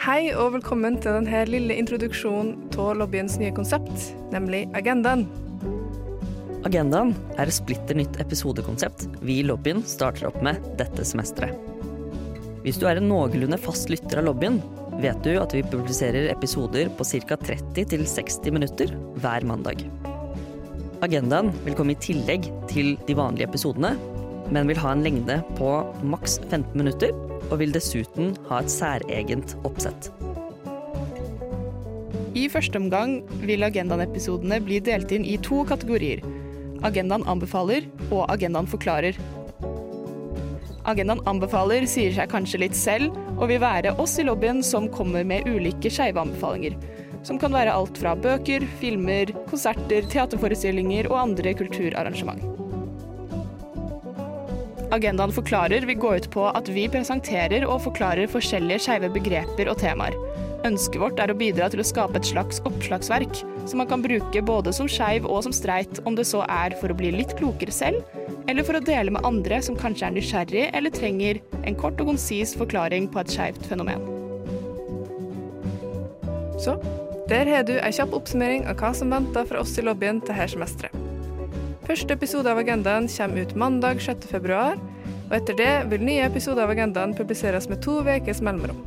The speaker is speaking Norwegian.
Hei og velkommen til denne lille introduksjonen av lobbyens nye konsept, nemlig Agendaen. Agendaen er et splitter nytt episodekonsept vi i lobbyen starter opp med dette semesteret. Hvis du er en noenlunde fast lytter av lobbyen, vet du at vi publiserer episoder på ca. 30-60 minutter hver mandag. Agendaen vil komme i tillegg til de vanlige episodene, men vil ha en lengde på maks 15 minutter, og vil dessuten ha et særegent oppsett. I første omgang vil Agendaen-episodene bli delt inn i to kategorier. Agendaen anbefaler og Agendaen forklarer. Agendaen anbefaler sier seg kanskje litt selv, og vil være oss i lobbyen som kommer med ulike skeive anbefalinger. Som kan være alt fra bøker, filmer, konserter, teaterforestillinger og andre kulturarrangement. Agendaen forklarer vil gå ut på at vi presenterer og forklarer forskjellige skeive begreper og temaer. Ønsket vårt er å bidra til å skape et slags oppslagsverk som man kan bruke både som skeiv og som streit, om det så er for å bli litt klokere selv, eller for å dele med andre som kanskje er nysgjerrig eller trenger en kort og konsis forklaring på et skeivt fenomen. Så der har du ei kjapp oppsummering av hva som venter fra oss i lobbyen til her semesteret. Første episode av Agendaen kommer ut mandag 6. februar, og etter det vil nye episoder av Agendaen publiseres med to ukers mellomrom.